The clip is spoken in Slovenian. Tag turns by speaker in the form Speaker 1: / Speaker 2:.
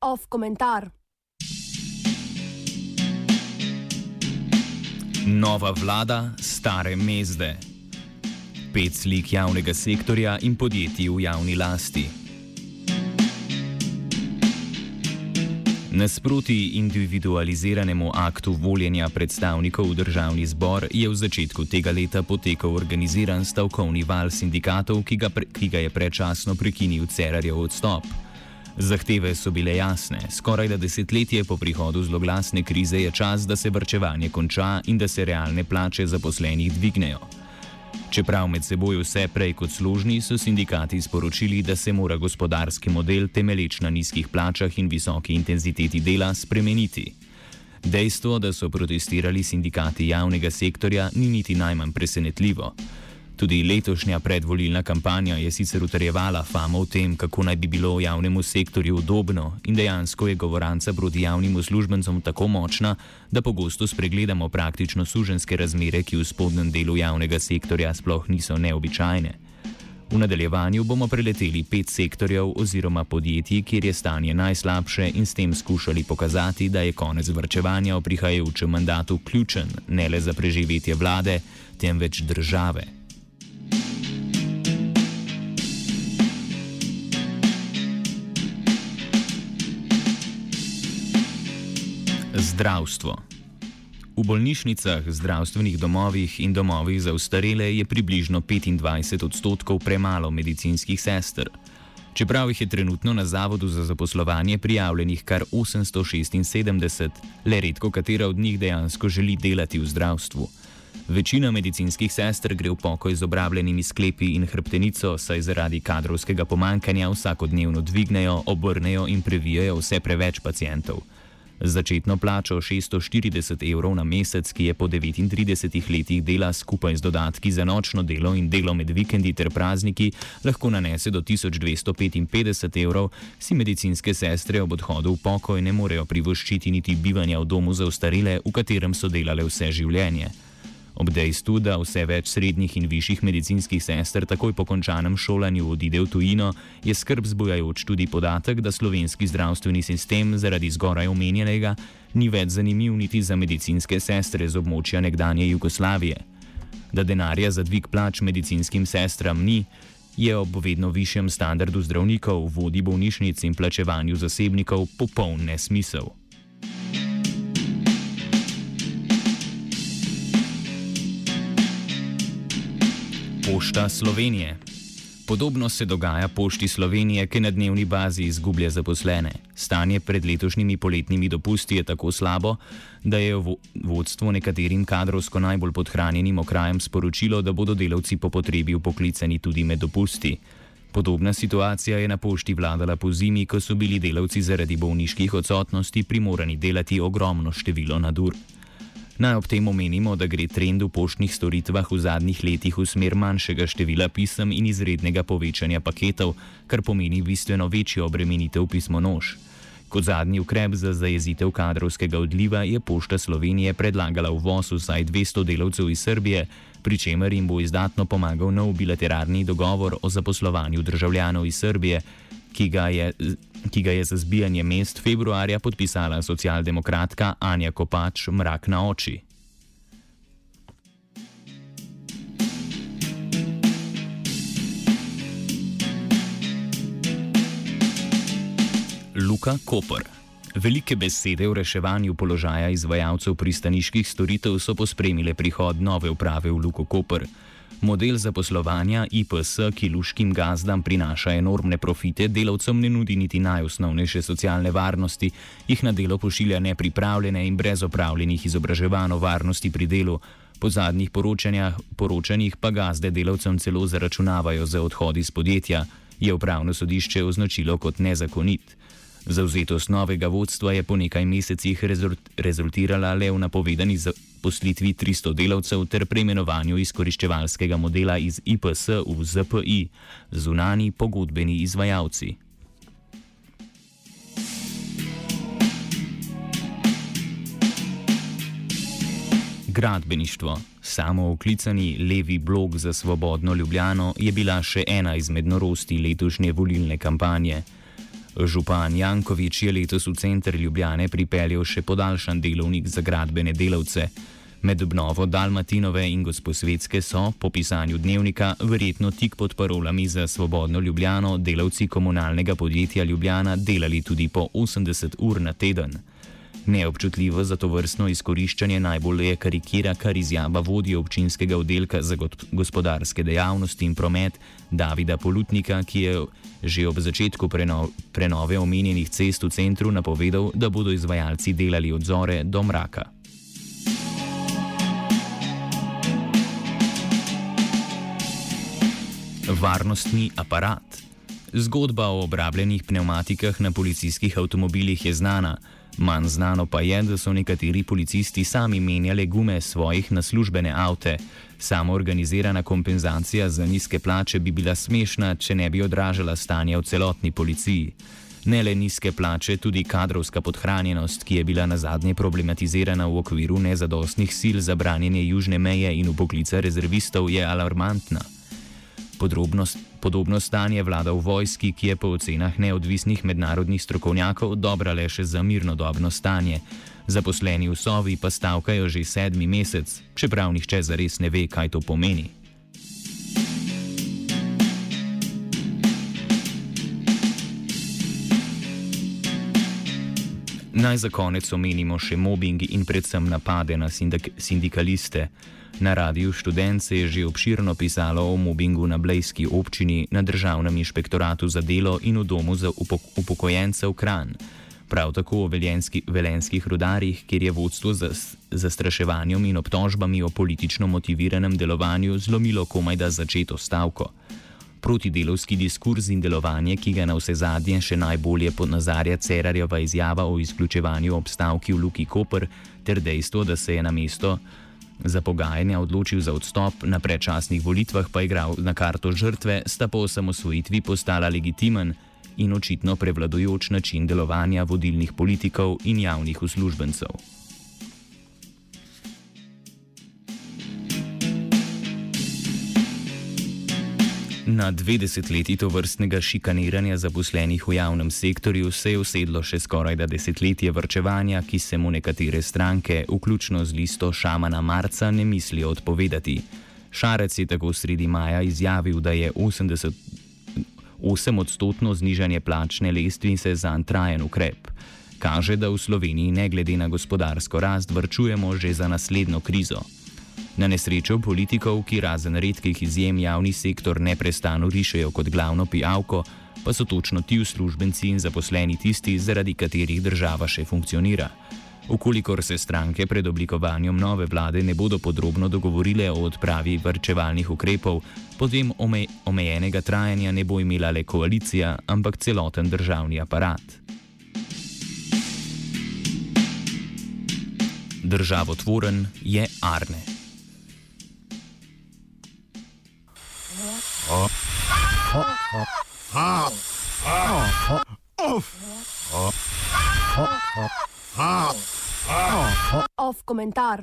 Speaker 1: Off komentar.
Speaker 2: Nova vlada, stare mezde. Pet slik javnega sektorja in podjetij v javni lasti. Nasproti individualiziranemu aktu voljenja predstavnikov v državni zbor je v začetku tega leta potekal organiziran stavkovni val sindikatov, ki ga, pre, ki ga je predčasno prekinil Cerarjev odstop. Zahteve so bile jasne. Skoraj da desetletje po prihodu zloglasne krize je čas, da se vrčevanje konča in da se realne plače zaposlenih dvignejo. Čeprav med seboj vse prej kot služni, so sindikati sporočili, da se mora gospodarski model temeleč na nizkih plačah in visoki intenziteti dela spremeniti. Dejstvo, da so protestirali sindikati javnega sektorja, ni niti najmanj presenetljivo. Tudi letošnja predvolilna kampanja je sicer utrjevala famo o tem, kako naj bi bilo v javnemu sektorju udobno in dejansko je govoranca proti javnim uslužbencem tako močna, da pogosto spregledamo praktično suženske razmere, ki v spodnjem delu javnega sektorja sploh niso neobičajne. V nadaljevanju bomo preleteli pet sektorjev oziroma podjetij, kjer je stanje najslabše in s tem skušali pokazati, da je konec vrčevanja v prihajajočem mandatu ključen ne le za preživetje vlade, temveč države. Zdravstvo. V bolnišnicah, zdravstvenih domovih in domovih za ustarele je približno 25 odstotkov premalo medicinskih sester. Čeprav jih je trenutno na Zavodu za zaposlovanje prijavljenih kar 876, le redko katera od njih dejansko želi delati v zdravstvu. Večina medicinskih sester gre v pokoj z obrabljenimi sklepi in hrbtenico, saj zaradi kadrovskega pomankanja vsakodnevno dvignejo, obrnejo in previjajo vse preveč pacijentov. Začetno plačo 640 evrov na mesec, ki je po 39 letih dela skupaj z dodatki za nočno delo in delo med vikendi ter prazniki, lahko nanese do 1255 evrov, si medicinske sestre ob odhodu v pokoj ne morejo privoščiti niti bivanja v domu za ostarele, v katerem so delale vse življenje. Ob dejstvu, da vse več srednjih in višjih medicinskih sester takoj po končanem šolanju odide v tujino, je skrb zbujajoč tudi podatek, da slovenski zdravstveni sistem zaradi zgoraj omenjenega ni več zanimiv niti za medicinske sestre z območja nekdanje Jugoslavije. Da denarja za dvig plač medicinskim sestram ni, je ob vedno višjem standardu zdravnikov, vodi bolnišnic in plačevanju zasebnikov popoln nesmisel. Pošta Slovenije. Podobno se dogaja Pošti Slovenije, ki na dnevni bazi izgublja zaposlene. Stanje pred letošnjimi poletnimi dopusti je tako slabo, da je vodstvo nekaterim kadrovsko najbolj podhranjenim okrajem sporočilo, da bodo delavci po potrebi upoklicani tudi med dopusti. Podobna situacija je na pošti vladala po zimi, ko so bili delavci zaradi bolniških odsotnosti primorani delati ogromno število nadur. Naj ob tem omenimo, da gre trend v poštnih storitvah v zadnjih letih v smer manjšega števila pisem in izrednega povečanja paketov, kar pomeni bistveno večjo obremenitev pismonož. Kot zadnji ukrep za zajezitev kadrovskega odliva je Pošta Slovenije predlagala uvoz vsaj 200 delavcev iz Srbije, pri čemer jim bo izdatno pomagal nov bilateralni dogovor o zaposlovanju državljanov iz Srbije, ki ga je, ki ga je za zbijanje mest februarja podpisala socialdemokratka Anja Kopač Mrak na oči. Luka Koper. Velike besede v reševanju položaja izvajalcev pristaniških storitev so pospremile prihod nove uprave v Luko Koper. Model zaposlovanja IPS, ki luškim gazdam prinaša enormne profite, delavcem ne nudi niti najosnovnejše socialne varnosti, jih na delo pošilja nepripravljene in brez opravljenih izobraževanj o varnosti pri delu. Po zadnjih poročanjih pa gazde delavcem celo zaračunavajo za odhod iz podjetja, je upravno sodišče označilo kot nezakonit. Zauzetost novega vodstva je po nekaj mesecih rezultirala le v napovedani zaposlitvi 300 delavcev ter preimenovanju izkoriščevalskega modela iz IPS v ZPI, zunani pogodbeni izvajalci. Gradbeništvo, samo oklicani levi blok za svobodno Ljubljano, je bila še ena izmed norosti letošnje volilne kampanje. Župan Jankovič je letos v center Ljubljane pripeljal še podaljšan delovnik za gradbene delavce. Med obnovo Dalmatinove in Gosposvetske so, po pisanju dnevnika, verjetno tik pod parolami za svobodno Ljubljano, delavci komunalnega podjetja Ljubljana delali tudi po 80 ur na teden. Neobčutljivo za to vrstno izkoriščanje najbolj je karikira kar izjava vodje občinskega oddelka za gospodarske dejavnosti in promet Davida Polutnika, ki je že ob začetku preno prenove omenjenih cest v centru napovedal, da bodo izvajalci delali od zore do mraka. Varnostni aparat. Zgodba o obrabljenih pneumatikah na policijskih avtomobilih je znana. Manj znano pa je, da so nekateri policisti sami menjali gume svojih na službene avte. Samo organizirana kompenzacija za nizke plače bi bila smešna, če ne bi odražala stanja v celotni policiji. Ne le nizke plače, tudi kadrovska podhranjenost, ki je bila na zadnje problematizirana v okviru nezadostnih sil za branjenje južne meje in upoklica rezervistov, je alarmantna. Podrobnost, podobno stanje vlada v vojski, ki je po ocenah neodvisnih mednarodnih strokovnjakov dobra le še za mirnodobno stanje. Zaposleni v sovi pa stavkajo že sedmi mesec, čeprav nihče zares ne ve, kaj to pomeni. Naj za konec omenimo še mobbing in predvsem napade na sindik sindikaliste. Na radiju študent se je že obširno pisalo o mobingu na Blejski občini, na Državnem inšpektoratu za delo in v domu za upok upokojencev Kran. Prav tako o veljenski, velenskih rudarjih, kjer je vodstvo za zastraševanjem in obtožbami o politično motiviranem delovanju zlomilo komaj da začeto stavko. Protidelovski diskurs in delovanje, ki ga na vse zadnje še najbolje podnazarja Cerarjeva izjava o izključevanju obstavki v Luki Koper, ter dejstvo, da se je na mesto Za pogajanja odločil za odstop, na predčasnih volitvah pa igral na karto žrtve, sta po osamosvojitvi postala legitimen in očitno prevladujoč način delovanja vodilnih politikov in javnih uslužbencev. Na dve desetletji to vrstnega šikaniranja zaposlenih v javnem sektorju se je usedlo še skoraj da desetletje vrčevanja, ki se mu nekatere stranke, vključno z listo Šamana Marca, ne mislijo odpovedati. Šarec je tako sredi maja izjavil, da je 80, 8 odstotno znižanje plačne lestvice za trajen ukrep. Kaže, da v Sloveniji ne glede na gospodarsko rast vrčujemo že za naslednjo krizo. Na nesrečo politikov, ki razen redkih izjem javni sektor neprestano rišejo kot glavno pijavko, pa so točno ti uslužbenci in zaposleni tisti, zaradi katerih država še funkcionira. Ukolikor se stranke pred oblikovanjem nove vlade ne bodo podrobno dogovorile o odpravi vrčevalnih ukrepov, potem ome omejenega trajanja ne bo imela le koalicija, ampak celoten državni aparat. Državotvoren je Arne.
Speaker 1: Off komentar.